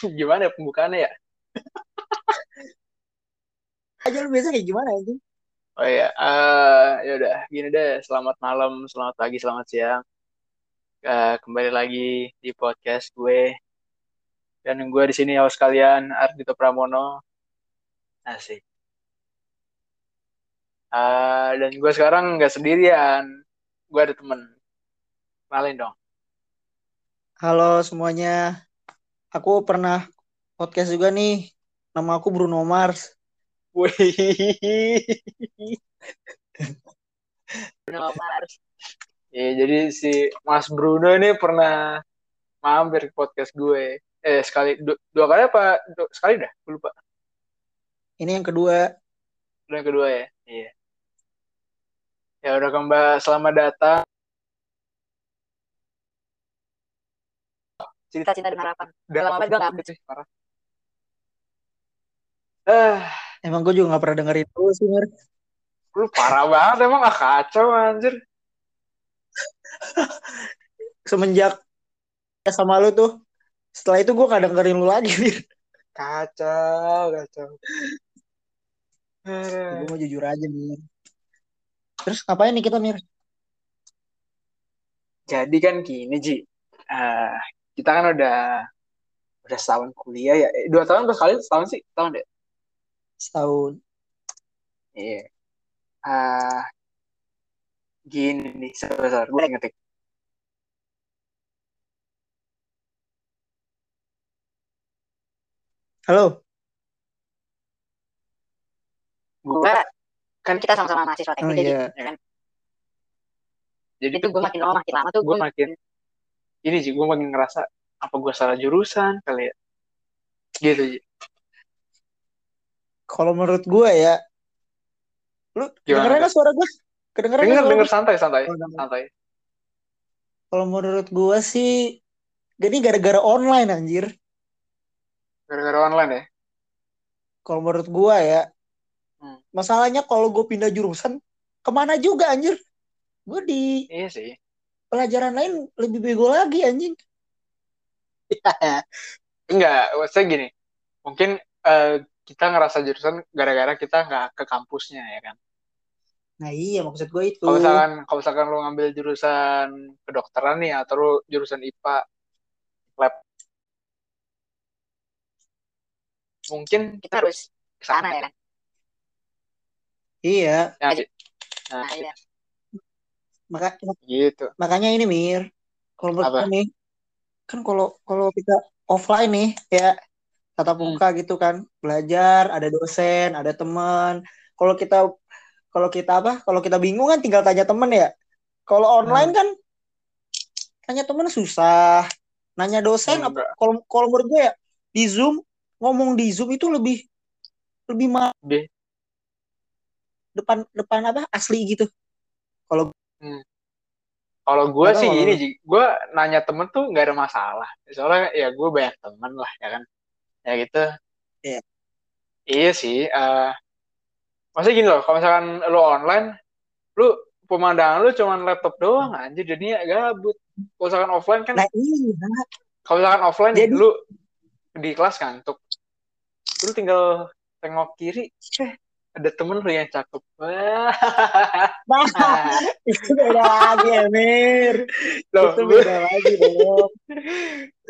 gimana ya pembukaannya ya? Aja lu biasa kayak gimana anjing? Oh iya, eh ya udah gini deh. Selamat malam, selamat pagi, selamat siang. Eh, kembali lagi di podcast gue. Dan gue di sini host kalian Ardito Pramono. Asik. Eh, dan gue sekarang nggak sendirian. Gue ada temen. Kenalin dong. Halo semuanya. Aku pernah podcast juga nih. Nama aku Bruno Mars. Wih. Bruno Mars. Ya, jadi si Mas Bruno ini pernah mampir ke podcast gue. Eh, sekali, dua, dua kali apa? Dua, sekali dah, gue lupa. Ini yang kedua. Udah yang kedua ya? Iya. Ya udah kembali, selamat datang. Cinta cinta dan harapan. Udah Lama banget gue nggak update. sih, parah. Eh, Emang gue juga gak pernah dengerin itu sih, Mir. lu parah banget emang ah kacau anjir. Semenjak ya sama lu tuh. Setelah itu gue gak dengerin lu lagi, Mir. Kacau, kacau. Gue Eh, mau jujur aja, Mir. Terus ngapain nih kita, Mir? Jadi kan gini, Ji. Eh, kita kan udah udah setahun kuliah ya. Eh, dua tahun berapa kali? Setahun sih? Setahun deh. Setahun. Iya. Ah, gini nih, sebentar, gue ngetik. Halo? Gue Kan kita sama-sama mahasiswa Oh teknik jadi, iya. ya kan? jadi Itu gue makin lama makin lama tuh gue makin ini sih gue makin ngerasa apa gue salah jurusan kali ya gitu Ji. Kalau menurut gue ya, lu Gimana, dengerin Gas? gak suara gue? Kedengeran denger suara denger santai santai Oh, santai Kalau menurut gue sih, jadi gara-gara online anjir. gara-gara online ya Kalau menurut gue ya, Hmm. masalahnya kalau gue pindah jurusan, ke mana juga anjir? Gue di iya sih pelajaran lain lebih bego lagi anjing. enggak maksudnya gini mungkin eh, kita ngerasa jurusan gara-gara kita nggak ke kampusnya ya kan Nah iya maksud gue itu. kalau misalkan kalau misalkan lu ngambil jurusan kedokteran nih atau lu jurusan IPA lab mungkin kita harus ke sana ya kan. Iya, ya nah, Nah, iya. Maka gitu makanya ini Mir. Kalau menurut nih, kan kalau kalau kita offline nih ya tatap Hmm. muka gitu kan, belajar, ada dosen, ada teman. Kalau kita kalau kita apa? Kalau kita bingung kan tinggal tanya temen ya. Kalau online kan tanya temen susah. Nanya dosen apa? Enggak. Kalau kalau menurut gue ya di Zoom ngomong di Zoom itu lebih lebih ma- Be- depan depan apa asli gitu. Kalau Kalau gue sih kalau gini, lu. Ji. gue nanya temen tuh nggak ada masalah. Soalnya ya gue banyak temen lah, ya kan. Ya gitu. Iya. Iya sih. eh maksudnya gini loh, kalau misalkan lu online, lu pemandangan lu cuman laptop doang anjir, jadinya gabut. Kalau misalkan offline kan, nah iya kalau misalkan offline Jadi- lu di kelas ngantuk. Lu tinggal tengok kiri, eh ada temen lu yang cakep. Wah. Nah, itu beda lagi ya, Mir. Loh, itu beda lagi dong.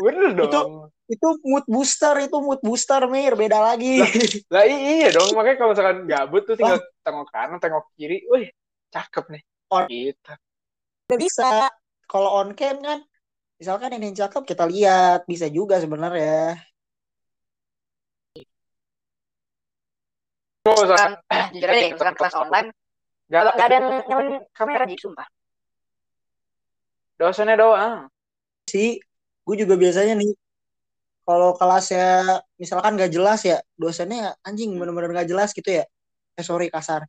bener dong. Itu- Itu mood booster, itu mood booster, Mir. Beda lagi. Lah iya dong, makanya kalau misalkan gabut tuh tinggal tengok kanan, tengok kiri, wih, cakep nih. On- Gitu. Bisa. Kalau on cam kan, misalkan ini yang cakep kita lihat. Bisa juga sebenarnya. Kalau misalkan Kan, jujur aja deh, misalkan kelas online, nggak nggak ada yang nyalain kamera jadi sumpah. dosennya doang. Sih, gue juga biasanya nih, kalau kelasnya misalkan nggak jelas ya, dosennya anjing bener-bener nggak jelas gitu ya. Eh, sorry kasar.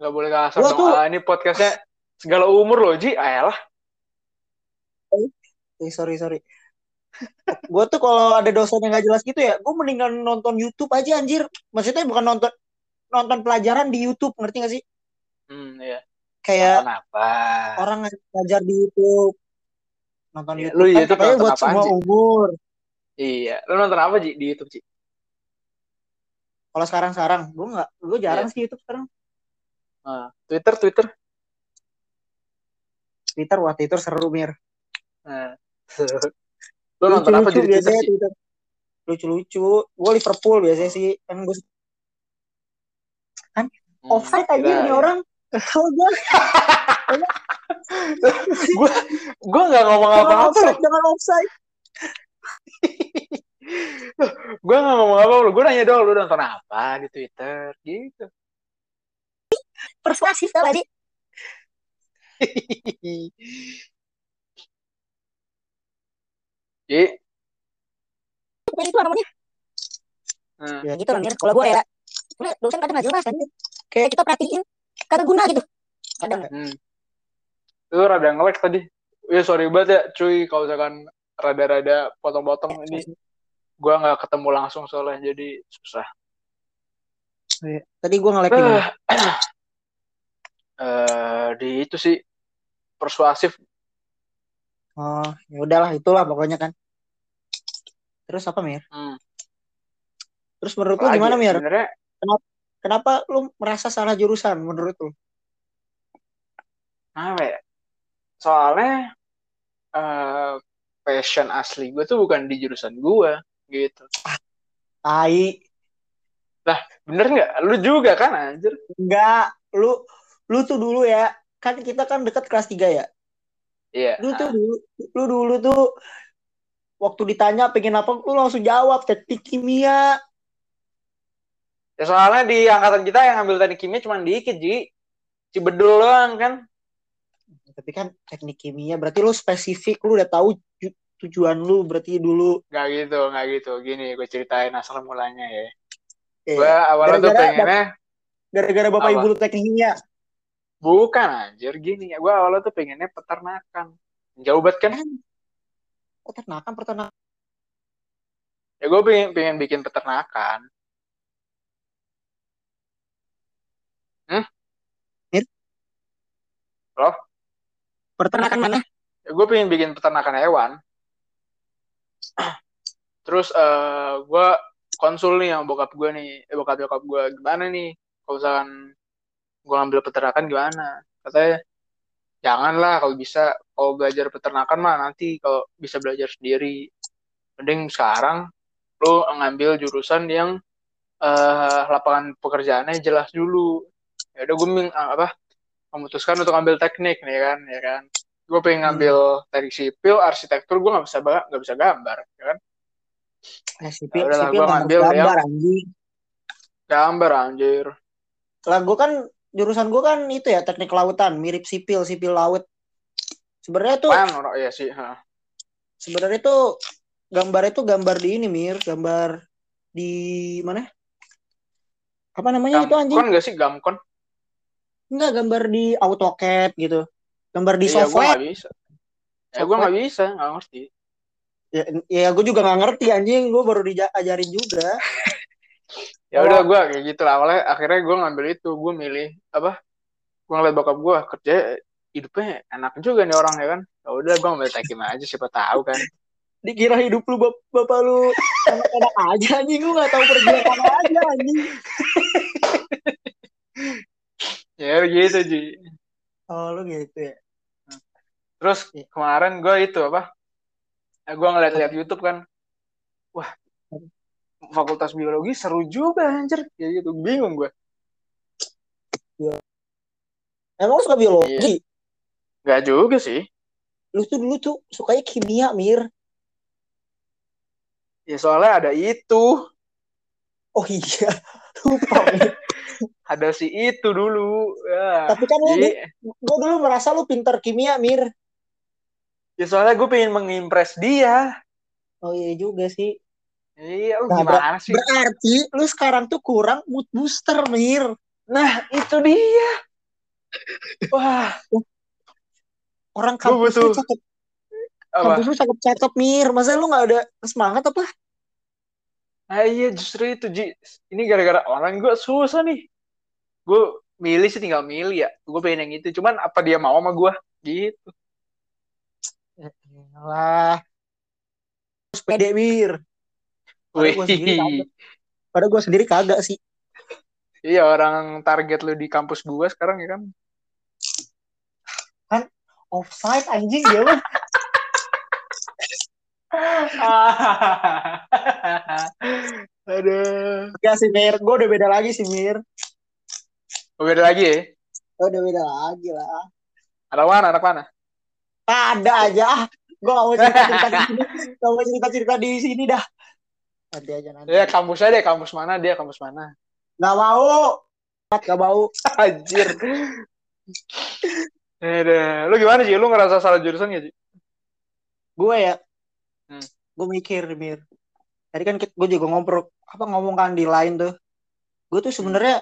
Nggak boleh kasar Gua dong. tuh- Ah, ini podcastnya segala umur loh, Ji. Ayolah. Eh, sorry, sorry. Gue tuh kalau ada dosen yang nggak jelas gitu ya, gue mendingan nonton YouTube aja anjir. Maksudnya bukan nonton nonton pelajaran di YouTube, ngerti gak sih? Hmm, iya. Kayak Kenapa? orang ngajar di YouTube. Nonton Iya, YouTube lu kan YouTube katanya nonton buat apaan semua sih? umur. Iya. Lu nonton apa, Ji, di YouTube, Ji? Kalau sekarang-sekarang, gue nggak, gue jarang sih YouTube sekarang. Nah, Twitter, Twitter. Twitter, wah Twitter seru mir. Nah. Lu nonton apa Lucu-lucu jadi Twitter, biasanya? Twitter. Lucu-lucu. Gue Liverpool biasanya sih. Kan gue Hmm, offside aja kirain. nih orang. Kalau gue Gua gua nggak ngomong apa-apa. offside, jangan offside. Gua nggak ngomong apa lu. Gua nanya doang lu nonton apa di Twitter gitu. Persuasif tadi. Ji, Jadi itu namanya. hmm. Ya, Gitu lah, Mir. Kalau gue ya. Dosen kadang nggak jelas kan. Kayak kita perhatiin. Kagak guna gitu. Kadang. Hmm. Itu rada nge-lag tadi. Ya sorry banget ya cuy kalau misalkan rada-rada potong-potong ini gua nggak ketemu langsung soalnya jadi susah. Tadi gue nge-lag ini. Eh, eh, di itu sih persuasif Oh, ya udahlah itulah pokoknya kan. Terus apa Mir? Hmm. Terus menurut lu Apalagi gimana ya, Mir? Sebenarnya Kenapa lu merasa salah jurusan menurut lu? apa ya? Soalnya eh, passion asli gue tuh bukan di jurusan gue gitu. Tai. Bener nggak? Lu juga kan anjir? Enggak, lu lu tuh dulu ya. Kan kita kan dekat kelas 3 ya. Iya. Lu tuh dulu lu dulu tuh waktu ditanya pengen apa lu langsung jawab teknik kimia. Ya soalnya di angkatan kita yang ambil teknik kimia cuma dikit, Ji. Cibedul doang kan. Tapi kan teknik kimia berarti lu spesifik, lu udah tahu ju- tujuan lu berarti dulu. Nggak gitu, nggak gitu. Gini, gue ceritain asal mulanya ya. Eh, Gue awalnya tuh pengennya, gara-gara bapak Apa? ibu lu teknik kimia. bukan anjir, gini. Gue awalnya tuh pengennya peternakan. Jauh banget kan? Peternakan, peternakan. Ya gue pengen, pengen bikin peternakan. Hmm? Mir? Loh? Peternakan mana? Ya gue pengen bikin peternakan hewan. Terus eh gue konsul nih sama bokap gue nih, eh, bokap bokap gue gimana nih? Kalau misalkan gue ngambil peternakan gimana? Katanya janganlah kalau bisa kalau belajar peternakan mah nanti kalau bisa belajar sendiri. Mending sekarang lu ngambil jurusan yang eh lapangan pekerjaannya jelas dulu. Ya udah gue ming- apa memutuskan untuk ambil teknik nih kan, ya kan. Gue pengen ngambil teknik sipil, arsitektur gue nggak bisa nggak bisa gambar, ya kan. Eh, sipil, Ya udahlah, sipil nggak ngambil gambar anjing. Gambar anjir. Lah gue kan jurusan gue kan itu ya teknik lautan, mirip sipil, sipil laut. Sebenarnya tuh orang ya sih. ha. sebenarnya tuh gambar itu gambar di ini Mir, gambar di mana? Apa namanya itu anjing? Gamkon gak sih gamkon? Enggak, gambar di AutoCAD gitu. Gambar di gue software. nggak bisa. Ya gue nggak bisa, nggak ngerti. Ya, ya gue juga nggak ngerti anjing, gue baru diajarin juga. Ya udah gue kayak gitu lah. Awalnya akhirnya gue ngambil itu, gue milih apa? Gue ngeliat bokap gue kerja hidupnya enak juga nih orang ya kan. Ya udah gue ngambil tekim aja siapa tahu kan. Dikira hidup lu bap bapak lu enak-enak aja anjing, lu nggak tahu perjuangan aja anjing. Ya gitu Ji. Oh lu gitu ya. Terus Iya. kemarin gue itu apa? Gue ngeliat-liat YouTube kan. Wah, fakultas biologi seru juga anjir. Kayak gitu, bingung gue. Emang lu suka biologi? Gak juga sih. Lu tuh dulu tuh sukanya kimia, Mir. Ya soalnya ada itu. Oh iya, lupa. Ada si itu dulu. Ya. Tapi kan lu, Jadi, gue dulu merasa lu pintar kimia, Mir. ya soalnya gue pengen mengimpress dia. Oh iya juga sih. Iya, lu Nah, gimana sih? Berarti lu sekarang tuh kurang mood booster, Mir. Nah, itu dia. Wah, Orang kampus lu cakep, apa? kampus lu cakep-cakep, Mir. Masa lu gak ada semangat apa? Nah, iya justru itu, Ji. Ini gara-gara orang gue susah nih. Gue milih sih tinggal milih ya. Gue pengen yang itu. Cuman apa dia mau sama gue? Gitu. Lah. harus pede mir Padahal gua sendiri kagak. padahal gue sendiri kagak sih Iya orang target lu di kampus gua sekarang ya kan. offside anjing dia mah Aduh. Enggak sih mir gue udah beda lagi sih mir Oh, Beda lagi ya. Gua udah beda lagi lah Anak mana? Anak mana? ada aja ah gue gak mau cerita cerita di sini gak mau cerita cerita di sini dah nanti aja nanti Ya kampus aja deh. Kampus mana dia? Kampus mana? Gak mau. Gak mau. Anjir. Aduh. Lu gimana sih? Lu ngerasa salah jurusan gak sih? Gue ya. Hmm. Gue mikir, Mir. Tadi kan gue juga ngobrol, apa ngomong kan di lain tuh. Gue tuh sebenarnya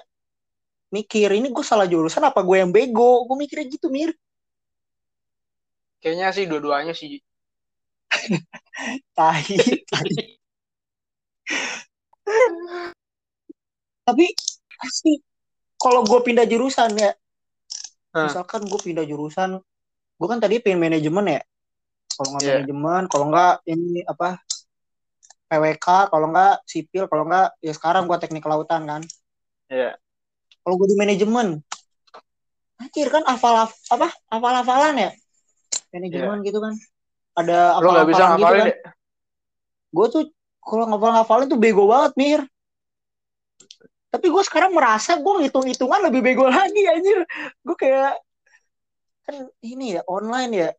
mikir, ini gue salah jurusan apa gue yang bego? Gue mikirnya gitu, Mir. Kayaknya sih dua-duanya sih. Tahi. Tapi pasti kalau gue pindah jurusan ya, Hah. misalkan gue pindah jurusan, gue kan tadi pengen manajemen ya. Kalau nggak Iya. manajemen, kalau nggak ini apa PWK, kalau nggak sipil, kalau nggak ya sekarang gue teknik kelautan kan. Iya. Kalau gue di manajemen, anjir kan hafal apa hafal hafalan ya manajemen gitu kan. Ada bisa hafal-hafalan gitu kan. deh. Gue tuh kalau ngapal ngafalin tuh bego banget mir. Tapi gue sekarang merasa gue ngitung-hitungan lebih bego lagi anjir. Gue kayak kan ini ya online ya.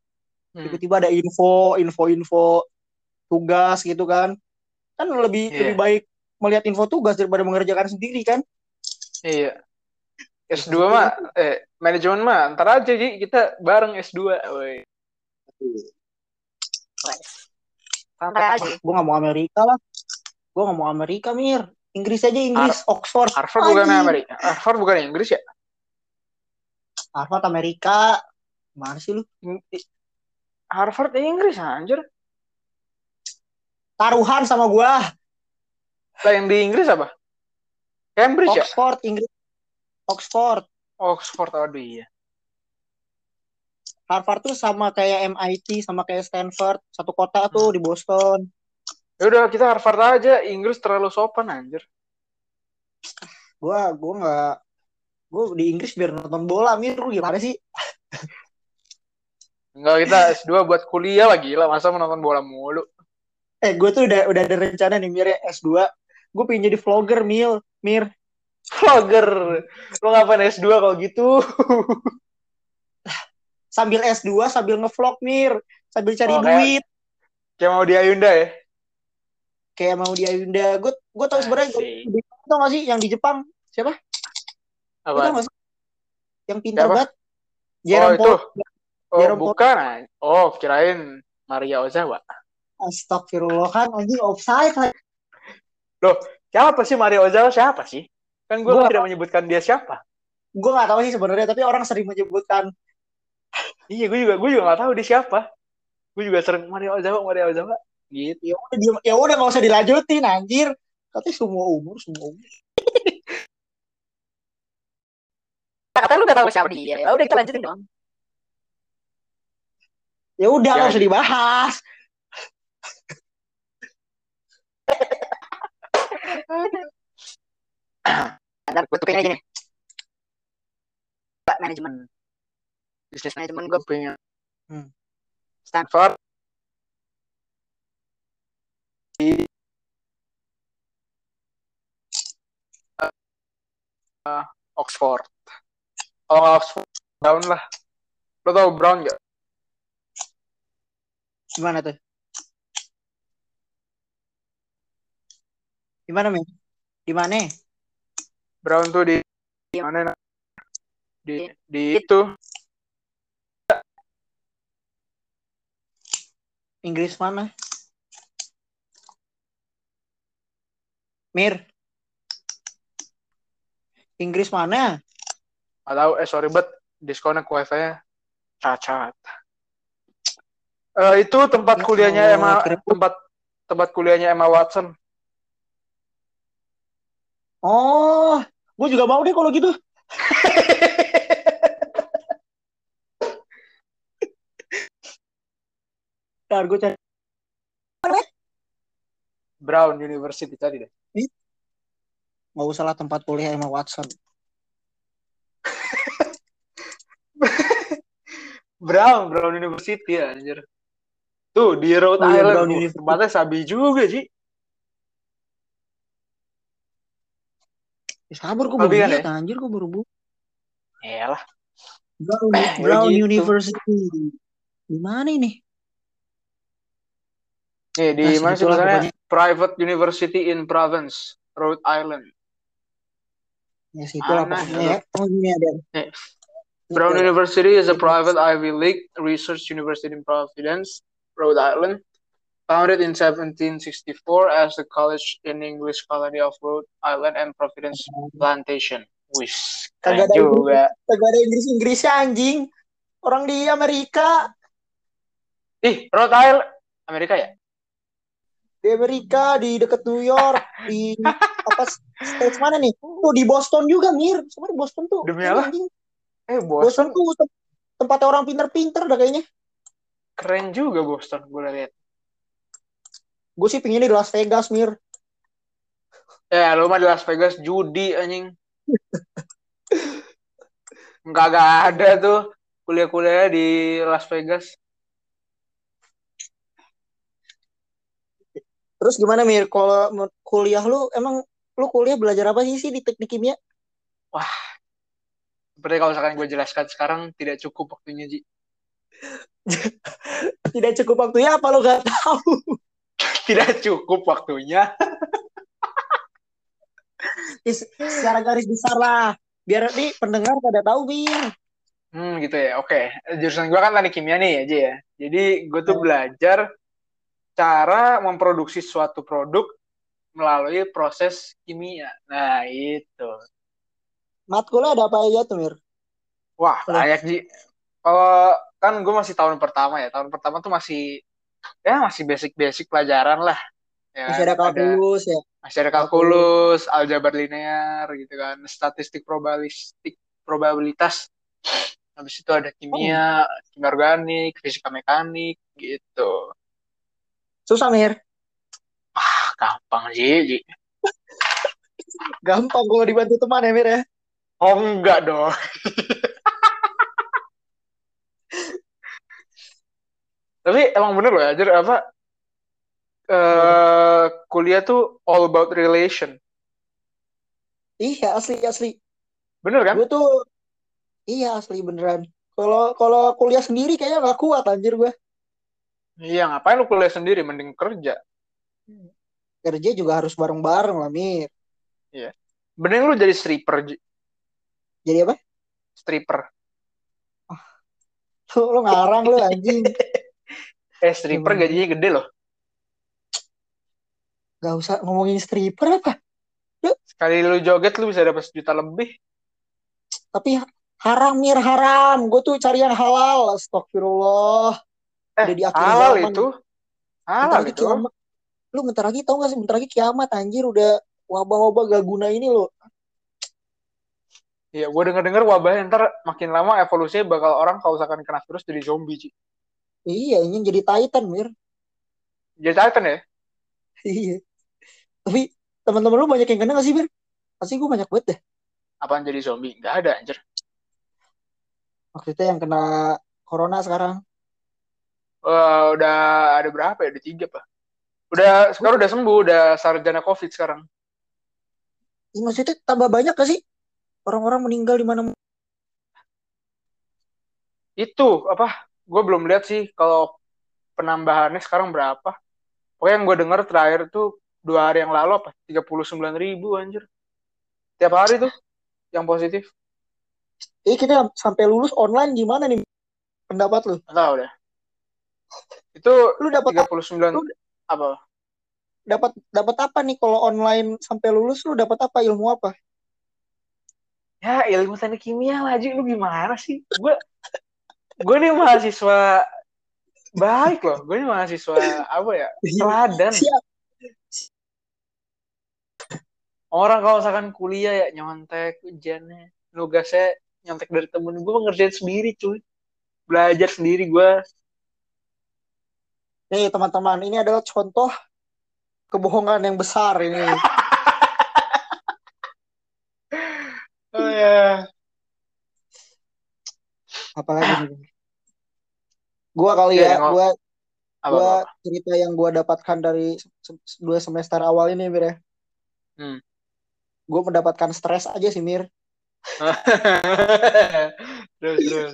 Hmm. Tiba-tiba ada info, info-info tugas gitu kan. Kan lebih Iya. lebih baik melihat info tugas daripada mengerjakan sendiri kan. Iya. S2 mah, eh, manajemen mah, ntar aja Ji, kita bareng S2. Woi. Santai aja. Gue gak mau Amerika lah. Gue gak mau Amerika mir. Inggris aja Inggris, Oxford. Harvard bukan. Amerika. Harvard bukan Inggris ya? Harvard Amerika. Mana sih lu? Harvard Inggris anjir. Taruhan sama gua. Lah yang di Inggris apa? Cambridge ya? Oxford, Inggris. Oxford. Oxford, aduh iya. Harvard tuh sama kayak MIT, sama kayak Stanford. Satu kota tuh di Boston. Ya udah kita Harvard aja. Inggris terlalu sopan anjir. Gua, gua nggak, gua di Inggris biar nonton bola. Mir, lu gimana sih? Enggak kita S2 buat kuliah lagi lah. Masa menonton bola mulu. Eh, gue tuh udah udah ada rencana nih, Mir, ya, S2. Gue pengen jadi vlogger, Mil. Mir. Vlogger. Lu ngapain S2 kalau gitu? Sambil S2, sambil ngevlog, Mir. Sambil cari Oh, kayak- duit. Kayak mau di Ayunda ya? Kayak mau di Ayunda. Gue gue tau sebenarnya, tau gak sih yang di Jepang? Siapa? Apa? Yang pintar banget. Oh Jerome itu. Oh Jerome Paul. bukan. an- Oh kirain Maria Ozawa. Astagfirullah kan, anjing offside. Siapa sih Maria Ozawa? Siapa sih? Kan gue Gua- tidak menyebutkan dia siapa. Gue gak tahu sih sebenarnya, tapi orang sering menyebutkan Iya, gue juga gue juga gak tahu dia siapa. Gue juga sering Maria Ozawa, Maria Ozawa. Gitu. ya udah dia- ya udah nggak usah dilanjutin anjir katanya semua umur semua umur Kata lu udah tahu siapa dia. Ya udah kita lanjutin dong. ya udah nggak Ya. usah dibahas Ntar gue tutupin aja nih. Pak manajemen. Bisnis manajemen gue pengen Hmm. Stanford. Eh, Oxford. Kalau nggak Oxford, Brown lah. Lo tau Brown nggak? gimana tuh gimana men di mana Brown tuh di di mana? Nak? Di di itu Inggris mana Mir Inggris mana tahu. Eh sorry bet, diskonnya ke wifi-nya cacat. Eh itu tempat Ya kuliahnya Emma, kira- tempat tempat kuliahnya Emma Watson. oh gue juga mau deh kalau gitu Ntar gue cari Brown University tadi deh. Nggak usah lah tempat kuliah emang Watson. Brown, Brown University ya, anjir. Tuh, di Rhode Oh iya, Island. Brown tempatnya sabi juga, Ji. Eh, sabar gue baru kan ya? anjir gue baru bu. Iyalah. Brown, Ya Brown gitu. University. Di mana ini? Nih, di Nah, mana sih. Private University in Province, Rhode Island. Ya situ lah pokoknya ya? Oh ini ada. Eh, Brown. University is a private Ivy League research university in Providence, Rhode Island. Founded in 1764 as the College in English Colony of Rhode Island and Providence Plantation. Wis, Kagak ada juga. Kagak ada Inggris Inggrisnya anjing. Orang di Amerika. Ih, Rhode Island, Amerika ya? Di Amerika, di deket New York, di apa state mana nih? Tuh di Boston juga, Mir. Sebenarnya Boston tuh. Demi anjing. Eh, Boston Boston tuh tem- tempatnya orang pinter-pinter dah kayaknya. keren juga Boston, gue lihat. Gue sih pinginnya di Las Vegas, Mir. Ya, lu mah di Las Vegas judi anjing. Enggak gak ada tuh kuliah-kuliah di Las Vegas. Terus gimana, Mir? Kalau kuliah lu, emang lu kuliah belajar apa sih sih di teknik kimia? Seperti kalau misalkan gue jelaskan sekarang tidak cukup waktunya, Ji. Tidak cukup waktunya apa lu gak tahu? Tidak cukup waktunya. Ya, se- secara garis besar lah. Biar nih pendengar pada tahu, Mir. Hmm, gitu ya. Oke. Jurusan gue kan teknik kimia nih, aja ya. Jadi gue tuh belajar cara memproduksi suatu produk melalui proses kimia. Nah, itu. Matkulnya ada apa aja tuh, Mir? Wah, banyak Ji. Kalau kan gue masih tahun pertama ya. Tahun pertama tuh masih ya masih basic-basic pelajaran lah. Ya, Masih ada kalkulus ya. masih ada kalkulus, aljabar linear gitu kan, statistik probabilistik probabilitas. Habis itu ada kimia, kimia organik, fisika mekanik gitu. Susah, Mir. Ah, gampang sih, Ji. Gampang kalau dibantu teman ya, Mir ya. Oh, enggak dong. Tapi emang bener loh Jer, apa eh kuliah tuh all about relation. Iya, asli asli. Bener kan? Gue tuh iya asli beneran. Kalau kalau kuliah sendiri kayaknya gak kuat anjir gue. Iya, ngapain lu kuliah sendiri mending kerja. Kerja juga harus bareng-bareng lah, Mir. Mending lu jadi stripper. Jadi apa? stripper. Lu, lu ngarang lu anjing. Eh, stripper gajinya gede loh. Gak usah ngomongin stripper apa. Sekali lu joget lu bisa dapat sejuta lebih. Tapi haram, Mir, haram. Gue tuh cari yang halal. Astagfirullah. Eh, Udah di akhir halal zaman. itu. Bentar Halal lagi itu. kiamat. Lu bentar lagi tau gak sih? Bentar lagi kiamat anjir. Udah wabah-wabah gak guna ini loh. Iya, gue denger-denger wabahnya ntar makin lama evolusinya bakal orang kalau misalkan kena virus jadi zombie, Ci. Iya, ingin jadi Titan, Mir. Jadi Titan ya? Iya. Tapi teman-teman lu banyak yang kena gak sih, Bir? Pasti gue banyak banget deh. Apaan jadi zombie? Nggak ada, anjir. Maksudnya yang kena corona sekarang. Eh, udah ada berapa ya? Ada tiga, Pak. Udah, sekarang udah sembuh, udah sarjana COVID sekarang. Ih, maksudnya tambah banyak gak sih? Orang-orang meninggal di mana Itu, apa? Gue belum lihat sih kalau penambahannya sekarang berapa. Pokoknya yang gue denger terakhir tuh dua hari yang lalu apa? 39 ribu, anjir. Tiap hari tuh yang positif. Eh kita sampai lulus online gimana nih pendapat lu? Nggak tahu deh. Itu Lu dapat 39 Lu- apa? dapat dapat apa nih kalau online sampai lulus lu dapat apa ilmu apa? Ya ilmu teknik kimia lah Ji. Lu gimana sih? Gue gue nih mahasiswa baik loh. Gue nih mahasiswa apa ya? Teladan. Siap. Orang kalau misalkan kuliah ya nyontek ujiannya. Nugasnya nyontek dari temen gue ngerjain sendiri cuy. Belajar sendiri gue. Nih teman-teman, ini adalah contoh kebohongan yang besar ini. Oh ya. Apalagi nih? Gua kali Ya, ya, yang- gua Apa, gua apa? cerita yang gua dapatkan dari dua semester awal ini, Mir ya. Hmm. Gue mendapatkan stres aja sih, Mir. terus terus.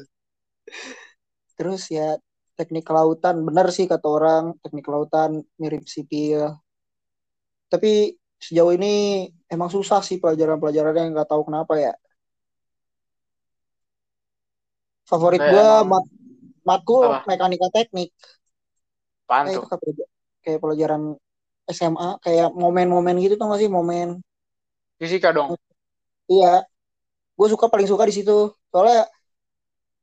Terus ya teknik kelautan, benar sih kata orang, teknik kelautan mirip sipil. Tapi sejauh ini emang susah sih pelajaran-pelajarannya nggak tahu kenapa ya. Favorit Kayak gue mat matkul Apa? mekanika teknik. Apaan Kayak tuh? kayak- pelajaran SMA, kayak momen-momen gitu tuh nggak sih momen. Fisika dong. Iya, gue suka paling suka di situ. Soalnya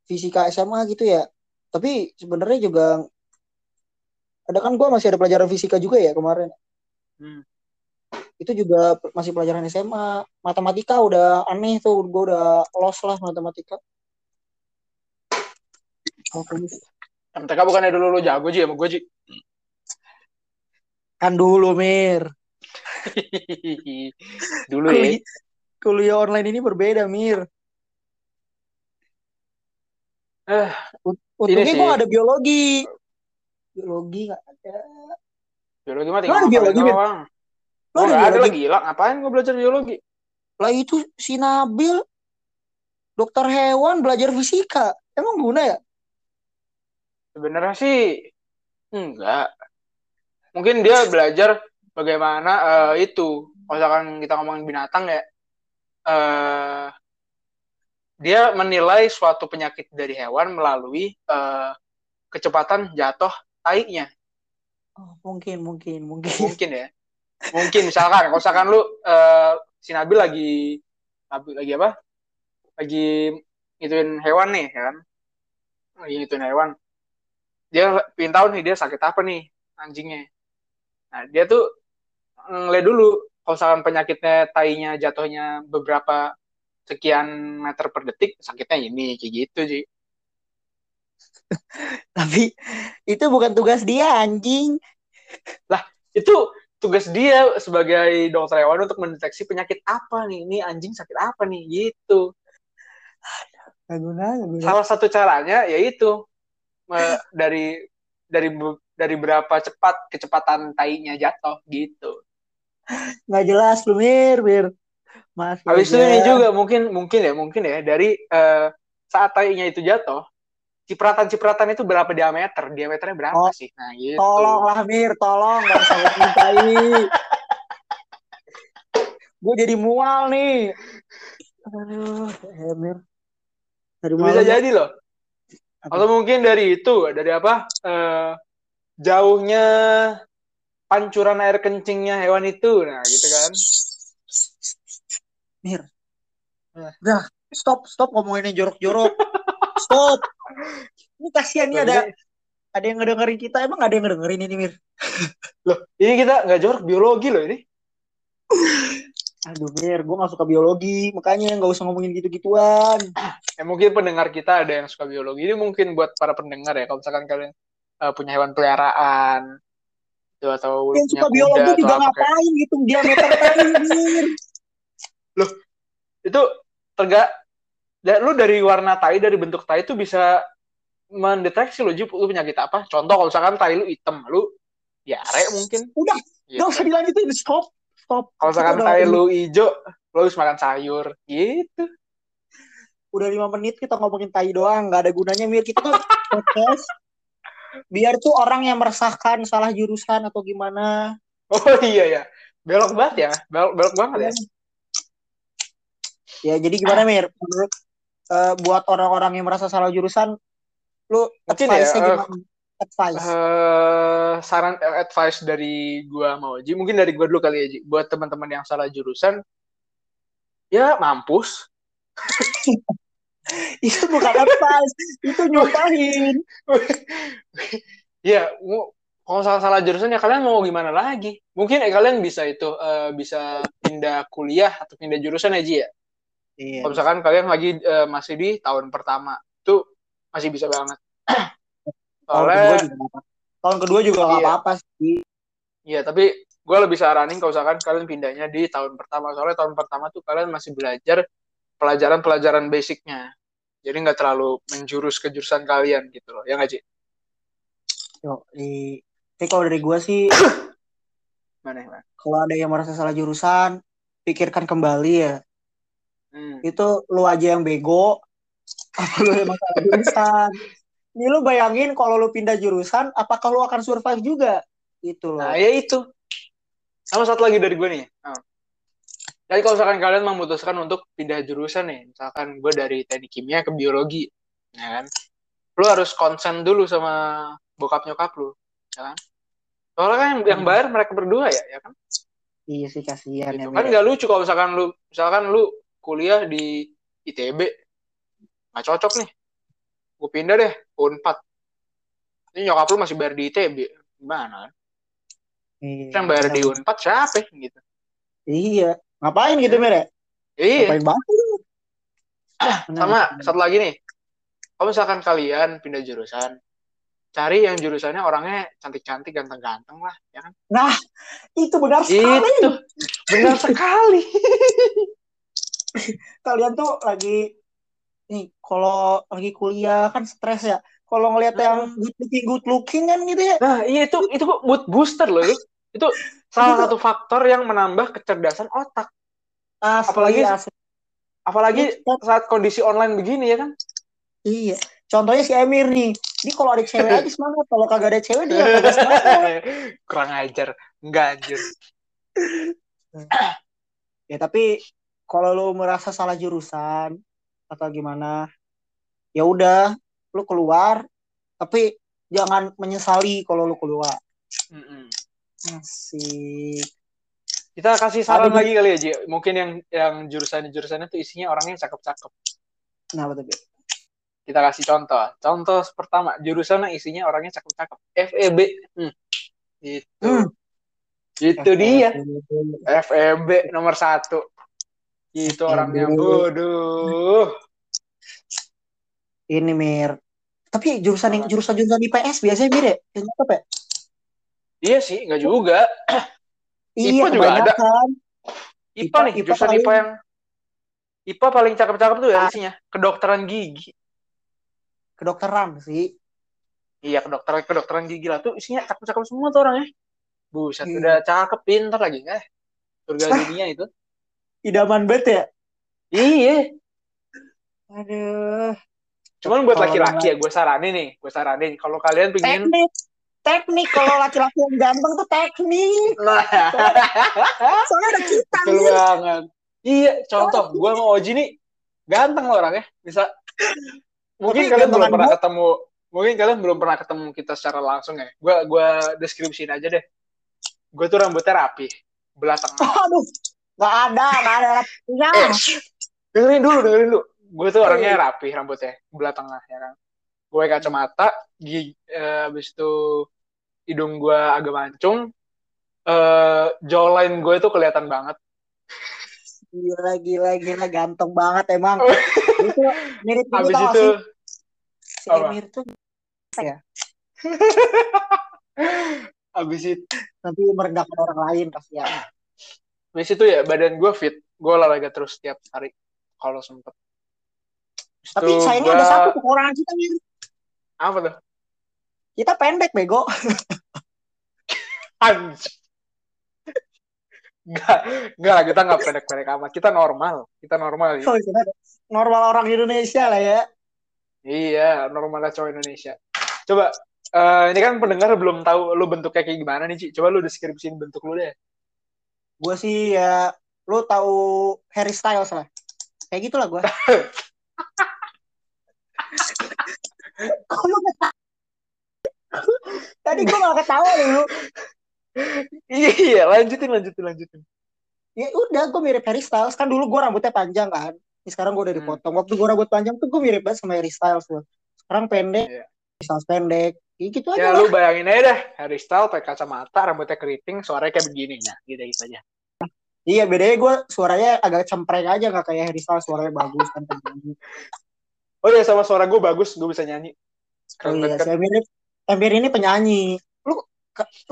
fisika SMA gitu ya. Tapi sebenarnya juga ada kan gue masih ada pelajaran fisika juga ya kemarin. Hmm. Itu juga masih pelajaran SMA. Matematika udah aneh tuh, gue udah lost lah matematika. MTK bukannya dulu lu jago Ji sama gue Ji? Kan dulu Mir. dulu ya. Kuliah online ini berbeda Mir. Eh, Untungnya gue ada biologi. Biologi gak ada. biologi mah tinggal ada biologi, doang. Lo Gue ada gak ada biologi? lagi gila. Ngapain gue belajar biologi? Lah itu si Nabil dokter hewan belajar fisika. Emang guna ya? Sebenarnya sih enggak. Mungkin dia belajar bagaimana eh, itu. Kalau misalkan kita ngomongin binatang ya, eh, dia menilai suatu penyakit dari hewan melalui eh, kecepatan jatuh tainya. Oh, mungkin, mungkin, mungkin. Mungkin ya. Mungkin misalkan, kalau misalkan lu eh, si Nabil lagi Nabil lagi apa? Lagi ngituin hewan nih, ya kan? Lagi ngituin hewan. Dia pengen tahu nih dia sakit apa nih anjingnya. Nah, dia tuh ngeliat dulu kalau misalkan penyakitnya tainya jatuhnya beberapa sekian meter per detik, sakitnya ini kayak gitu sih. Tapi itu bukan tugas dia, anjing. Itu tugas dia sebagai dokter hewan untuk mendeteksi penyakit apa nih, ini anjing sakit apa nih, gitu. Gak guna, gak guna. salah satu caranya yaitu dari dari dari berapa cepat kecepatan tainya jatuh gitu. Gak jelas lu, Mir, Mir. Mas, Habis itu ini juga mungkin mungkin ya mungkin ya dari eh, saat tainya itu jatuh cipratan-cipratan itu berapa diameter? Diameternya berapa Oh, sih? Nah, gitu. Tolonglah, Mir, tolong. Gak usah mintai. Gue jadi mual nih. Aduh, ya, Mir. Dari Bisa malam, jadi loh. Apa? Atau mungkin dari itu, dari apa? Eh, jauhnya pancuran air kencingnya hewan itu. Nah, gitu kan. Mir. Udah, stop, stop ngomongin yang jorok-jorok. Stop. Ini kasihan nih ada ada yang ngedengerin kita. Emang ada yang ngedengerin ini, Mir? Loh, ini kita nggak jorok biologi loh ini. Aduh, Mir, gue gak suka biologi. Makanya gak usah ngomongin gitu-gituan. Ya mungkin pendengar kita ada yang suka biologi. Ini mungkin buat para pendengar ya. Kalau misalkan kalian eh, punya hewan peliharaan, itu atau Yang suka biologi juga apa kayak ngapain gitu. Diameter tadi, Mir. itu terga dan lu dari warna tai dari bentuk tai itu bisa mendeteksi lo Jup, lu penyakit apa contoh kalau misalkan tai lu hitam lu diare mungkin Udah, gitu. gak usah dilanjutin. Stop. Stop. kalau misalkan tai lu hijau lu harus makan sayur gitu Udah lima menit kita ngomongin tai doang. Gak ada gunanya, Mir. Kita kan podcast. Biar tuh orang yang meresahkan salah jurusan atau gimana. oh iya ya belok banget ya belok, belok banget ya Ya, jadi gimana, Mir? Menurut eh, buat orang-orang yang merasa salah jurusan, lu Mungkin advice-nya ya, eh, gimana? Advice. eh saran eh, advice dari gua mau Ji mungkin dari gua dulu kali ya Ji buat teman-teman yang salah jurusan ya mampus itu bukan advice, itu nyumpahin. ya kalau salah salah jurusan ya kalian mau gimana lagi mungkin ya kalian bisa itu eh, bisa pindah kuliah atau pindah jurusan ya Ji ya Iya. kalau misalkan kalian lagi eh, masih di tahun pertama itu masih bisa banget Tahun kedua soalnya juga Tahun kedua juga Iya. apa-apa sih. Iya, tapi gue lebih saranin kalau misalkan kalian pindahnya di tahun pertama soalnya tahun pertama tuh kalian masih belajar pelajaran-pelajaran basicnya jadi nggak terlalu menjurus ke jurusan kalian gitu loh ya nggak Ci? Yo, di tapi kalau dari gua sih mana mana kalau ada yang merasa salah jurusan pikirkan kembali ya hmm. itu lu aja yang bego. Apa lu yang salah jurusan ini lu bayangin kalau lu pindah jurusan apakah lu akan survive juga? Gitu loh. Nah ya itu. Sama satu lagi dari gue nih. Oh. jadi kalau misalkan kalian memutuskan untuk pindah jurusan nih misalkan gue dari teknik kimia ke biologi ya kan? Lu harus konsen dulu sama bokap nyokap lu ya kan? Soalnya kan yang, yang Hmm. bayar mereka berdua ya ya kan? Iya sih kasihan gitu. ya kan nggak lucu kalau misalkan lu misalkan lu kuliah di ITB nggak cocok nih. Gue pindah deh Unpad. Ini nyokap lu masih bayar di ITB gimana? Iya, yang bayar di benar. Unpad siapa gitu? Iya. Ngapain gitu Mir ya? Iya. Ngapain banget Benar, sama satu lagi nih. Kalau misalkan kalian pindah jurusan cari yang jurusannya orangnya cantik-cantik ganteng-ganteng lah ya kan? Nah itu benar sekali. Itu. Benar sekali kalian tuh lagi nih kalau lagi kuliah kan stres ya. Kalau ngelihat yang Hmm. good looking good looking kan gitu ya. Nah iya itu itu mood booster loh itu itu salah satu faktor yang menambah kecerdasan otak. Asli Apalagi- asli. apalagi Iya. saat kondisi online begini ya kan? Iya. Contohnya si Emir nih. Ini kalau ada cewek aja semangat. Kalau kagak ada cewek dia kagak semangat. Kurang ajar. Enggak anjir. Ya tapi kalau lu merasa salah jurusan atau gimana ya udah lu keluar. Tapi jangan menyesali kalau lu keluar. Mm-mm. asik. Kita kasih saran Ada- lagi kali ya Ji. Mungkin yang yang jurusan jurusannya tuh isinya orangnya cakep-cakep. Nah betul kita kasih contoh. Contoh pertama jurusannya isinya orangnya cakep-cakep. FEB hmm. itu Hmm. itu FEB. dia. FEB nomor satu itu FEB. orangnya bodoh. Ini Mir. Tapi jurusan yang jurusan jurusan IPS biasanya Mir ya? Yang cakep ya? Iya sih nggak juga. Iya IPA juga ada. kebanyakan. IPA nih IPA jurusan paling- IPA yang IPA paling cakep-cakep tuh ya isinya. Kedokteran gigi. Kedokteran sih. Iya kedokteran kedokteran gigi lah. Tuh isinya cakep-cakep semua tuh orangnya. Buset Iya. udah cakep pintar lagi eh. Surga dunia itu idaman banget ya? Iya. Aduh. Cuman buat laki-laki ya gue saranin nih gue saranin. Kalau kalian pingin teknik. Teknik. Kalau laki-laki yang ganteng tuh teknik. Soalnya ada kita betul Mir. banget. Iya contoh gue sama Oji nih ganteng loh orangnya bisa. Mungkin Tapi kalian belum pernah ketemu mungkin kalian belum pernah ketemu kita secara langsung ya. Gue gue deskripsiin aja deh. Gue tuh rambutnya rapi belah tengah. Aduh nggak ada nggak ada rapinya eh, dengerin dulu dengerin dulu. Gue tuh orangnya Iya. rapi rambutnya belah tengah ya kan. Gue kacamata gigi eh, habis itu hidung gue agak mancung eh jawline gue tuh kelihatan banget. Gila gila gila ganteng banget emang. Itu mirip gak itu sih? Si apa? Emir tuh habis itu nanti merendahkan orang lain kasihan habis itu ya badan gue fit gue olahraga terus setiap hari kalau sempet Habis tapi sayangnya gua- ada satu kekurangan kita Mir apa tuh kita pendek bego Anjir. Enggak, enggak, kita enggak pendek-pendek amat. Kita normal. Kita normal. Ya. Oh, kita normal orang Indonesia lah ya Iya, normalnya cowok Indonesia. Coba, eh, ini kan pendengar belum tahu lu bentuknya kayak gimana nih, Ci. Coba lu deskripsiin bentuk lu deh. Gue sih ya lu tahu Harry Styles lah kayak gitulah gue lu? Tadi gue malah ketawa dulu. Iya, iya, lanjutin, lanjutin, lanjutin. Ya udah, gue mirip Harry Styles. Kan dulu gue rambutnya panjang kan. Ini sekarang gue udah dipotong. Waktu gue rambut panjang tuh gue mirip banget sama Harry Styles tuh. Sekarang pendek. Harry Styles pendek. Ya gitu aja Ya, lah. lu bayangin aja deh. Harry Styles pakai kacamata, rambutnya keriting, suaranya kayak begini. Nah, gitu-gitu aja. Iya, bedanya gue suaranya agak cempreng aja. Gak kayak Harry Styles. Suaranya bagus kan. Oh iya, sama suara gue bagus. Gue bisa nyanyi. Oh Keren iya, banget kan? si Emir, Emir ini penyanyi. Lu,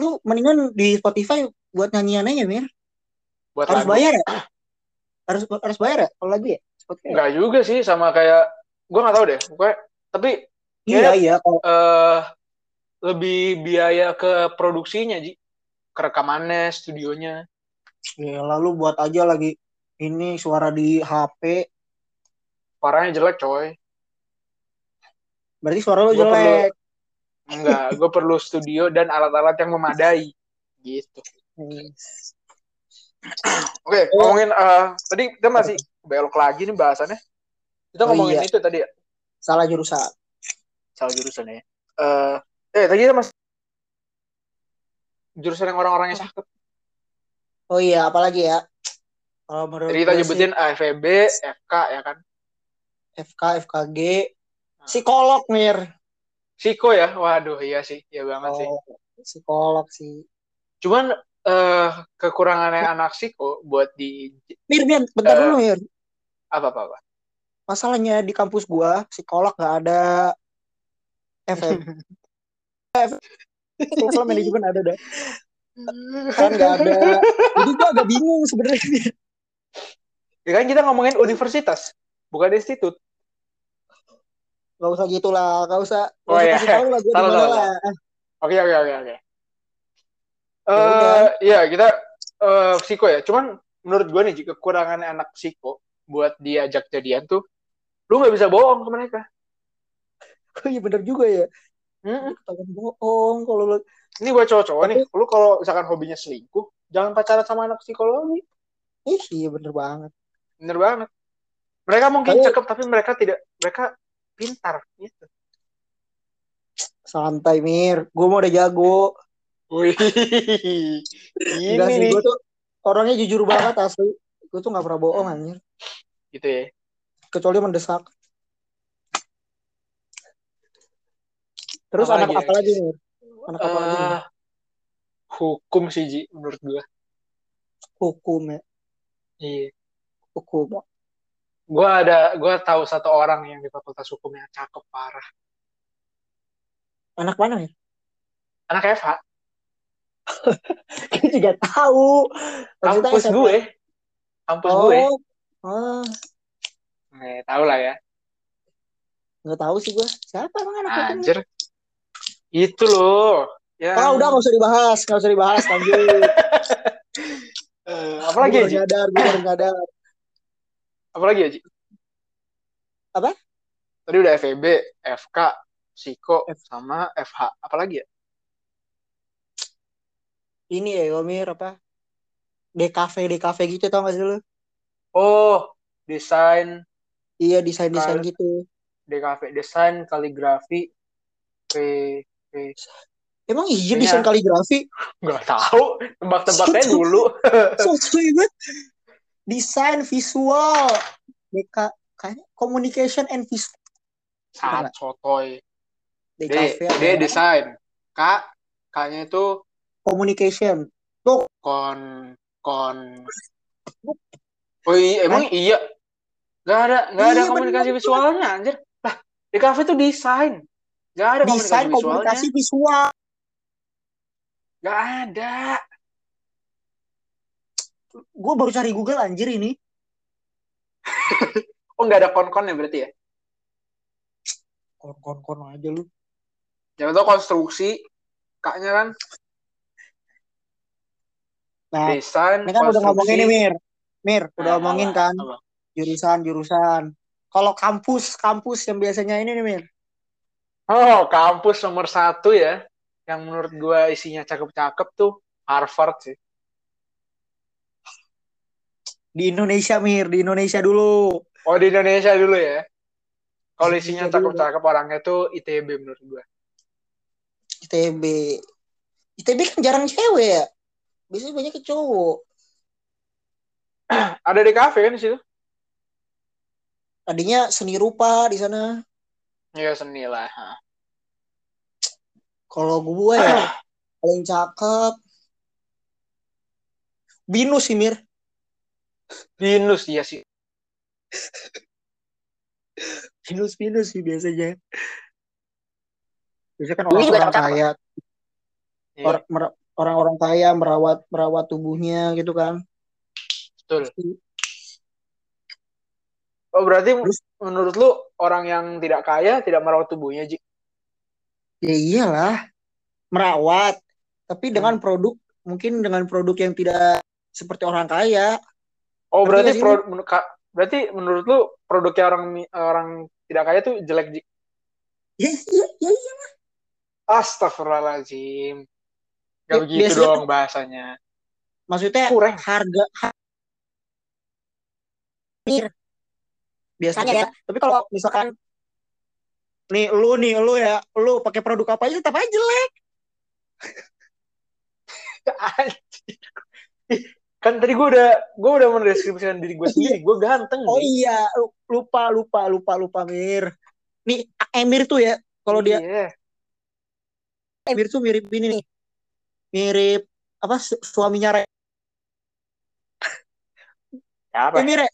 lu mendingan di Spotify buat nyanyiannya Mir. buat Harus lagu. bayar ya? Harus harus bayar ya kalau lagu ya? Spotify? Enggak juga sih sama kayak gue nggak tahu deh. Pokoknya tapi Iya iya kalau eh lebih biaya ke produksinya Ji. Ke rekamannya, studionya. Ya, lalu buat aja lagi ini suara di HP Suaranya jelek coy. berarti suara lo Gua perlu- jelek. Enggak, gue perlu studio dan alat-alat yang memadai. Gitu. Oke, ngomongin eh, tadi kita masih belok lagi nih bahasannya. Kita Oh, ngomongin iya. itu tadi ya, Salah jurusan. salah jurusan ya. Eh, eh tadi kita masih jurusan yang orang-orangnya cakep. Oh iya, apalagi ya? Kalau menurut Jadi kita gue sih, nyebutin AFB, FK ya kan. FK, FKG, psikolog Mir. Siko ya, waduh iya sih, iya banget sih. Oh, psikolog sih. Cuman eh kekurangannya anak Siko buat di Mir, Mir, bentar Eh. dulu Mir. apa apa apa. Masalahnya di kampus gua psikolog nggak ada FM. Program manajemen ada dah. Kan nggak ada. Jadi gua agak bingung sebenarnya. Ya kan kita ngomongin universitas, bukan institut. Gak usah gitu lah, gak usah. Gak Oh, iya. kasih tahu lah lah. Oke oke oke oke. Ya Eh iya kita eh psiko ya. Cuman menurut gue nih jika kekurangannya anak psiko buat diajak jadian tuh, lu nggak bisa bohong ke mereka. Oh iya bener juga ya. Ketahuan bohong kalau lu Ini buat cowok-cowok nih, lu kalau misalkan hobinya selingkuh, jangan pacaran sama anak psikologi. Ih, iya bener banget. Bener banget. Mereka mungkin Tapi- cakep tapi mereka tidak, mereka pintar gitu. Santai Mir, gue mau udah jago. Wih, ini Enggak sih, nih. gue tuh orangnya jujur banget asli. Gue tuh gak pernah bohong anjir. Gitu ya. Kecuali mendesak. Terus Apa anak lagi apa lagi Mir? Anak apa lagi? Mir? Eh, hukum sih Ji, menurut gue. Hukum ya. Iya. Hukum. Gue ada, gue tahu satu orang yang di fakultas hukum yang cakep parah. Anak mana ya? Anak FH, Gue juga tahu. Kampus gue, kampus gue. Oh, ah, Nih, tahu lah ya. nggak tahu sih gue. Siapa emang anak hukum? Itu loh. Ya. Ah, udah nggak usah dibahas, nggak usah dibahas. Lanjut. Eh, apalagi ya, Gue Ji? baru nyadar, gue baru nyadar. Apalagi ya, Ji? Apa? Tadi udah FEB, FK, Psiko, F- sama FH. Apalagi ya? Ini ya, Yomir apa? DKV, DKV gitu tau gak sih lu? Oh, desain, Iya, desain-desain gitu. DKV, desain, kaligrafi, P, Emang iya desain kaligrafi? Nggak tahu, tebak-tebaknya dulu. Sotoy banget. Desain visual. DK, kayaknya communication and visual. Saat sotoy. D, D desain. K, K-nya itu communication. kon, kon. Oh iya, emang iya? Nggak ada, ada Iya, komunikasi bener. visualnya, anjir. Lah, DKV itu desain. Nggak ada Desain komunikasi visual. Nggak ada. Gue baru cari Google anjir ini. Oh, nggak ada kon-konnya berarti ya? Kon-kon-kon aja lu. Jangan tahu konstruksi, K-nya kan Nah, desain, ini kan udah ngomongin nih. Mir. Mir, udah Nah, ngomongin kan jurusan-jurusan. Kalau kampus, kampus yang biasanya ini nih, Mir. Oh, kampus nomor satu ya. Yang menurut gua isinya cakep-cakep tuh Harvard sih. Di Indonesia, Mir. Di Indonesia dulu. Oh, di Indonesia dulu ya. Kalau isinya cakep-cakep orangnya tuh ITB menurut gua. ITB. ITB kan jarang cewek ya. Biasanya banyak cowok. Ada di kafe kan di situ? Tadinya seni rupa di sana. Ya seni lah. Kalau gue ya paling cakep. Binus sih, Mir. Binus dia sih. Binus, binus sih biasanya. Biasanya kan orang-orang kaya. Iya. Orang-orang kaya merawat merawat tubuhnya gitu kan betul oh berarti Terus- menurut lu orang yang tidak kaya tidak merawat tubuhnya Ji? Ya iyalah. Merawat tapi Hmm. dengan produk mungkin dengan produk yang tidak seperti orang kaya. Oh berarti pro- men- ka- berarti menurut lu produknya orang orang tidak kaya tuh jelek Ji? Ya iya iya iya. Astagfirullahaladzim Gak Ya, begitu biasanya- dong bahasanya. Maksudnya kurang. harga ha- Mir. biasa Tanya ya. tapi kalau misalkan nih lu nih lu ya lu pakai produk apa aja tetap aja jelek kan tadi gue udah gue udah mendeskripsikan diri gue sendiri gue ganteng oh Ji. iya lupa lupa lupa lupa Mir nih Emir tuh ya kalau dia Iya. Emir tuh mirip ini nih mirip apa su- suaminya Re Siapa? Emir ya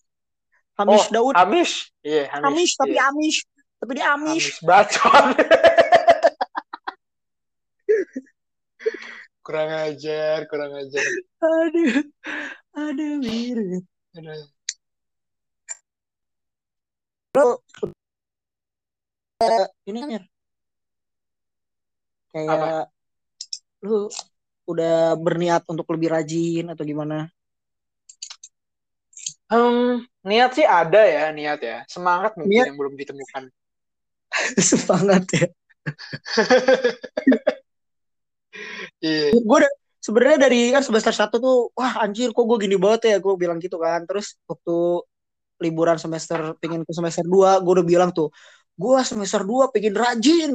Hamis Oh, Daud Amish. Iya, Amish. Amis tapi Iya. Amis tapi dia Amis Amish bacot. kurang ajar, kurang ajar. aduh aduh Mir Aduh. Eh, ini Mir kayak Apa? lu udah berniat untuk lebih rajin atau gimana Hmm, niat sih ada ya, niat ya. Semangat mungkin Niat. yang belum ditemukan. semangat ya Iya. gue udah sebenarnya dari kan semester satu tuh wah anjir kok gue gini banget ya gue bilang gitu kan terus waktu liburan semester pengen ke semester 2 gue udah bilang tuh gue semester 2 pengen rajin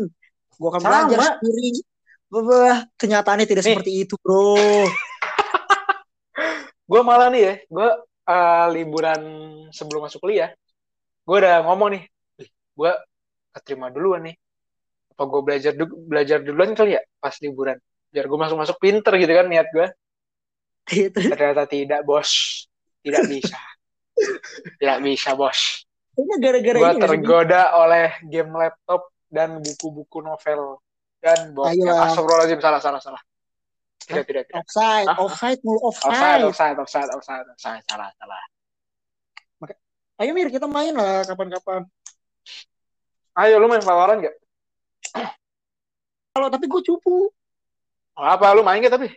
gue akan Sama. belajar sendiri Wah, kenyataannya tidak Nih. seperti itu bro Gue malah nih ya, gue eh, liburan sebelum masuk kuliah, gue udah ngomong nih, gue keterima duluan nih. Apa gue belajar du- belajar duluan kali ya pas liburan, biar gue masuk masuk pinter gitu kan niat gue. gitu Ternyata tidak bos, tidak bisa, tidak bisa bos. kayaknya gara-gara Gue ini tergoda oleh game laptop dan buku-buku novel dan bokep. Ayolah. Astagfirullahaladzim, salah salah salah. Tidak tidak tidak. offside Hah? offside mulu Offside, offside offside, offside, offside, offside, salah, salah. ayo mir kita main lah kapan-kapan Ayo, lu main Valorant gak? kalau tapi gue cupu Oh, apa, lu main gak tapi?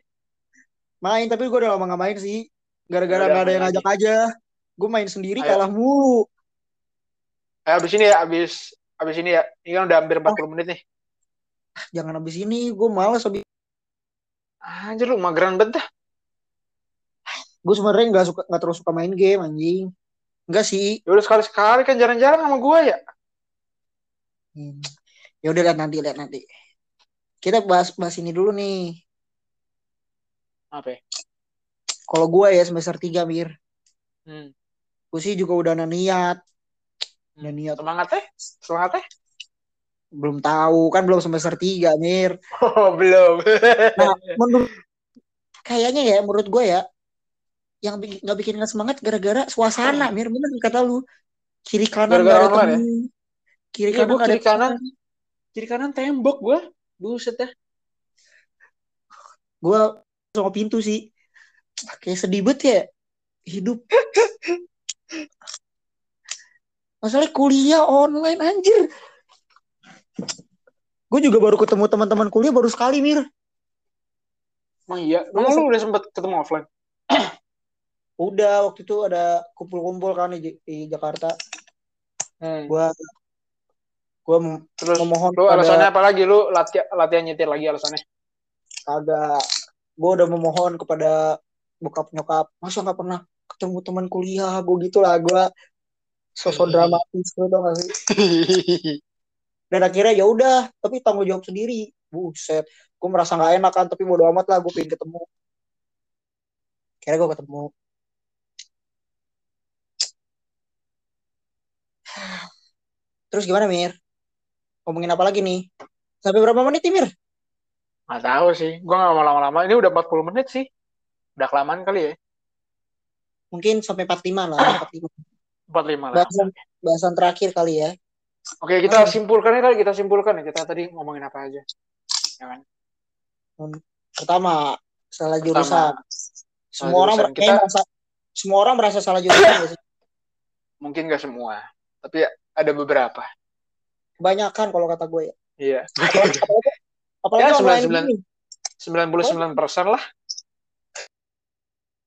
main tapi gue udah lama gak main sih gara-gara gak ada yang ngajak aja gue main sendiri Ayo. kalah mulu Eh, abis ini ya, abis, abis ini ya. Ini kan udah hampir 40 menit nih. jangan habis ini gue males habis Anjir, lu mageran banget dah. gue sebenarnya nggak suka nggak terus suka main game anjing enggak sih Ya udah sekali-sekali kan jarang-jarang sama gua ya. Hmm. ya udah lihat nanti lihat nanti kita bahas bahas ini dulu nih Apa ya? kalau gue ya semester 3 mir Hmm. gue sih juga udah niat udah niat Semangat teh? Semangat teh? Belum tahu kan belum semester 3 mir Oh, belum. nah menurut kayaknya ya menurut gue ya yang nggak bikin nggak semangat gara-gara suasana mir bener kata lu kiri kanan ada online ya? temen kiri Iya, kanan ada kiri kanan. Kiri kanan tembok gua. Buset dah. gue sama pintu sih kayak sedih banget ya hidup masalah kuliah online anjir gue juga baru ketemu teman-teman kuliah baru sekali mir Emang iya. Lu Emang lu udah sempet ketemu offline? udah waktu itu ada kumpul-kumpul kan di, di Jakarta Hmm. gue gue Terus memohon lu kepada alasannya apa lagi? Lu latihan latihan nyetir lagi alasannya? agak gue udah memohon kepada bokap nyokap masa nggak pernah ketemu teman kuliah gue gitulah gue sosok dramatis gitu tau gak sih dan akhirnya ya udah tapi tanggung jawab sendiri buset gue merasa nggak enak kan tapi bodo amat lah gue pengen ketemu akhirnya gue ketemu terus gimana Mir ngomongin apa lagi nih sampai berapa menit nih Mir Gak tahu sih. Gua gak mau lama-lama. Ini udah 40 menit sih. Udah kelamaan kali ya. mungkin sampai 45 lah 45. 45 lah. bahasan bahasan terakhir kali ya Oke, kita simpulkan ya. Kita simpulkan ya. Kita tadi ngomongin apa aja. Ya kan? pertama salah Pertama. jurusan. Semua orang jurusan. Kita- merasa semua orang merasa salah jurusan sih? Mungkin gak semua, tapi ada beberapa. Kebanyakan kalau kata gue ya. Iya. Apalagi, apalagi, Ya, online 99. gini. 99% lah.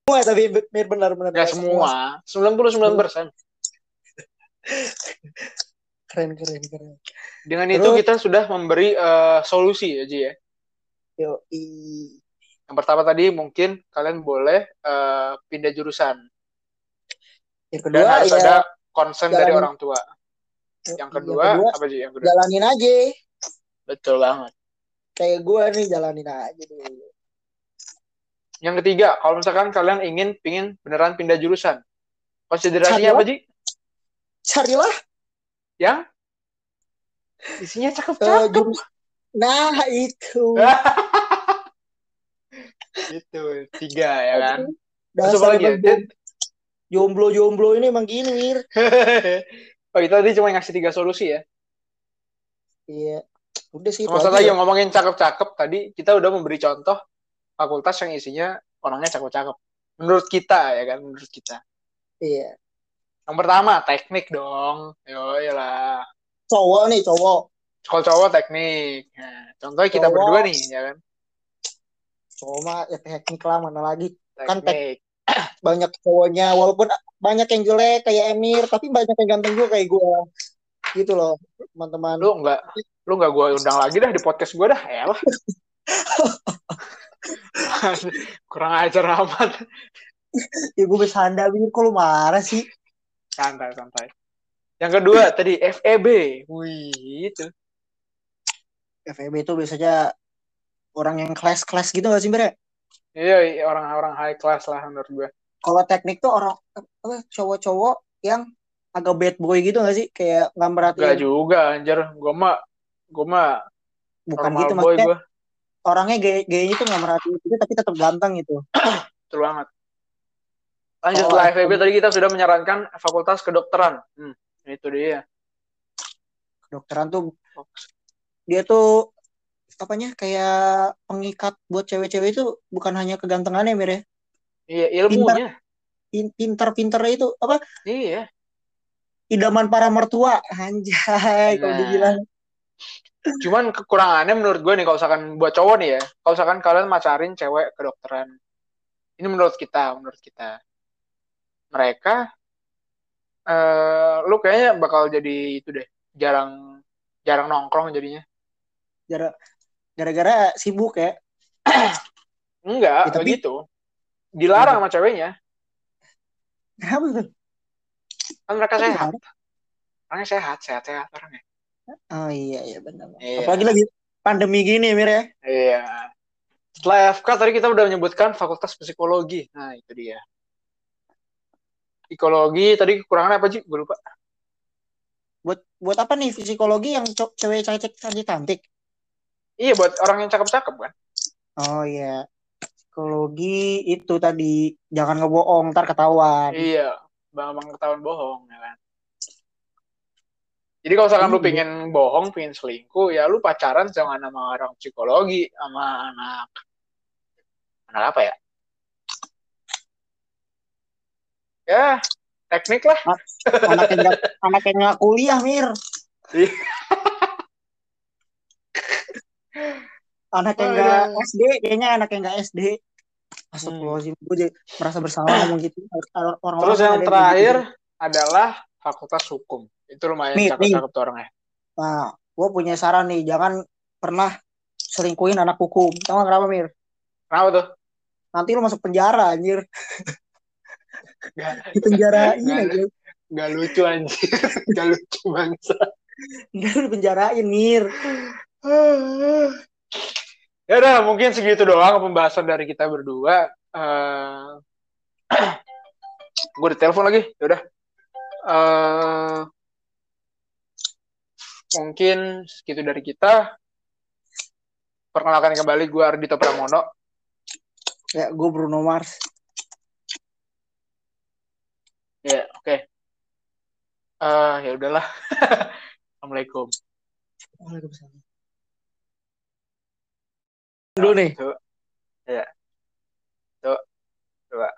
Semua tapi benar benar benar. Gak semua. 99%. Keren keren keren. Dengan itu Terus- kita sudah memberi eh, solusi ya, Ji ya. Yo, i- Yang pertama tadi mungkin kalian boleh eh, pindah jurusan. Yang Dan kedua harus ya ada konsen dari orang tua. Yang kedua, apa sih yang kedua? jalanin aja. Betul banget. Kayak gue nih jalanin aja dulu. Yang ketiga, kalau misalkan kalian ingin pingin beneran pindah jurusan, konsiderasinya apa Ji? Carilah Yang isinya cakep-cakep. Nah itu. Itu tiga ya kan. Terus apa lagi ya? jomblo-jomblo ini emang gini, Mir. oh itu tadi cuma ngasih tiga solusi ya. Iya. Udah sih aja. yang ngomongin cakep-cakep tadi kita udah memberi contoh fakultas yang isinya orangnya cakep-cakep. Menurut kita ya kan, menurut kita. Iya. Yang pertama teknik dong. Yo lah. Cowok nih, cowok. Kalau cowok teknik. Nah, contohnya kita Cowok. berdua nih ya kan. Cowok mah ya teknik lah mana lagi. Kan Teknik. Banyak cowoknya walaupun banyak yang jelek kayak Emir, tapi banyak yang ganteng juga kayak gue. Gitu loh, teman-teman. Lu enggak lu enggak gua undang lagi dah di podcast gua dah. Ya lah. Kurang ajar amat. Ya gue bercanda, Mir. Kok lu marah sih? Santai, santai. Yang kedua tadi FEB. Wih, itu. FEB itu biasanya orang yang kelas-kelas gitu gak sih, ya? Iya, iya, orang-orang high class lah menurut gue. Kalau teknik tuh orang apa, cowok-cowok yang agak bad boy gitu gak sih? Kayak nggak merhatiin. Gak juga, anjir. Gue mah, gue mah Bukan gitu, maksudnya gue. orangnya gay gayanya tuh nggak merhatiin itu, tapi tetap ganteng gitu. Betul banget. Lanjut Oh, aku- FEB tadi kita sudah menyarankan fakultas kedokteran. Hmm, itu dia. Kedokteran tuh dia tuh apanya kayak pengikat buat cewek-cewek itu bukan hanya kegantengannya Mir ya. Iya, ilmunya. Pin- Pinter-pinter itu apa Iya. idaman para mertua anjay kalau Nah. dibilang Cuman kekurangannya menurut gue nih, kalau misalkan buat cowok nih ya, kalau misalkan kalian macarin cewek kedokteran, ini menurut kita, menurut kita, mereka, eh, lu kayaknya bakal jadi itu deh, jarang, jarang nongkrong jadinya. gara- gara-gara sibuk ya. Enggak, Ya, tapi- begitu. Dilarang sama ceweknya, Kenapa tuh? kan mereka Kok sehat. Orangnya sehat, sehat-sehat orangnya. Oh iya iya benar. Iya. Apalagi lagi pandemi gini Mir ya. Iya. Setelah FK tadi kita udah menyebutkan fakultas psikologi. Nah, itu dia. Psikologi tadi kekurangannya apa sih? Gue lupa. Buat buat apa nih psikologi yang cewek cantik cantik cantik? Iya, buat orang yang cakep-cakep kan? Oh iya. Psikologi itu tadi jangan ngebohong ntar ketahuan. Iya, bang-bang ketahuan bohong, ya kan? Jadi kalau misalkan lu Iya. pengen bohong, pengen selingkuh, ya lu pacaran sama orang psikologi, sama anak anak apa ya? Ya, teknik lah. anak yang nggak anak yang nggak kuliah Mir. Iya. anak yang nggak Aduh. SD kayaknya anak yang nggak SD. Astagfirullahaladzim, gue jadi merasa bersalah ngomong gitu. Orang-orang Terus kan yang ada terakhir gitu. adalah fakultas hukum. Itu lumayan cakep-cakep tuh orangnya. Nah, gue punya saran nih, jangan pernah selingkuhin anak hukum. Tahu kenapa Mir? Kenapa tuh? Nanti lu masuk penjara anjir. Gak, Di penjarain Nggak- aja. gak lucu anjir. Gak lucu bangsa. Enggak lu dipenjarain Mir. ya udah mungkin segitu doang pembahasan dari kita berdua. Eh gue ditelepon lagi. Ya udah. Eh mungkin segitu dari kita. Perkenalkan kembali gue Ardito Pramono. Ya, gue Bruno Mars ya oke. Okay. uh, ya udahlah. Assalamualaikum. Waalaikumsalam. Dulu nih. Tuh ya. Tuh coba.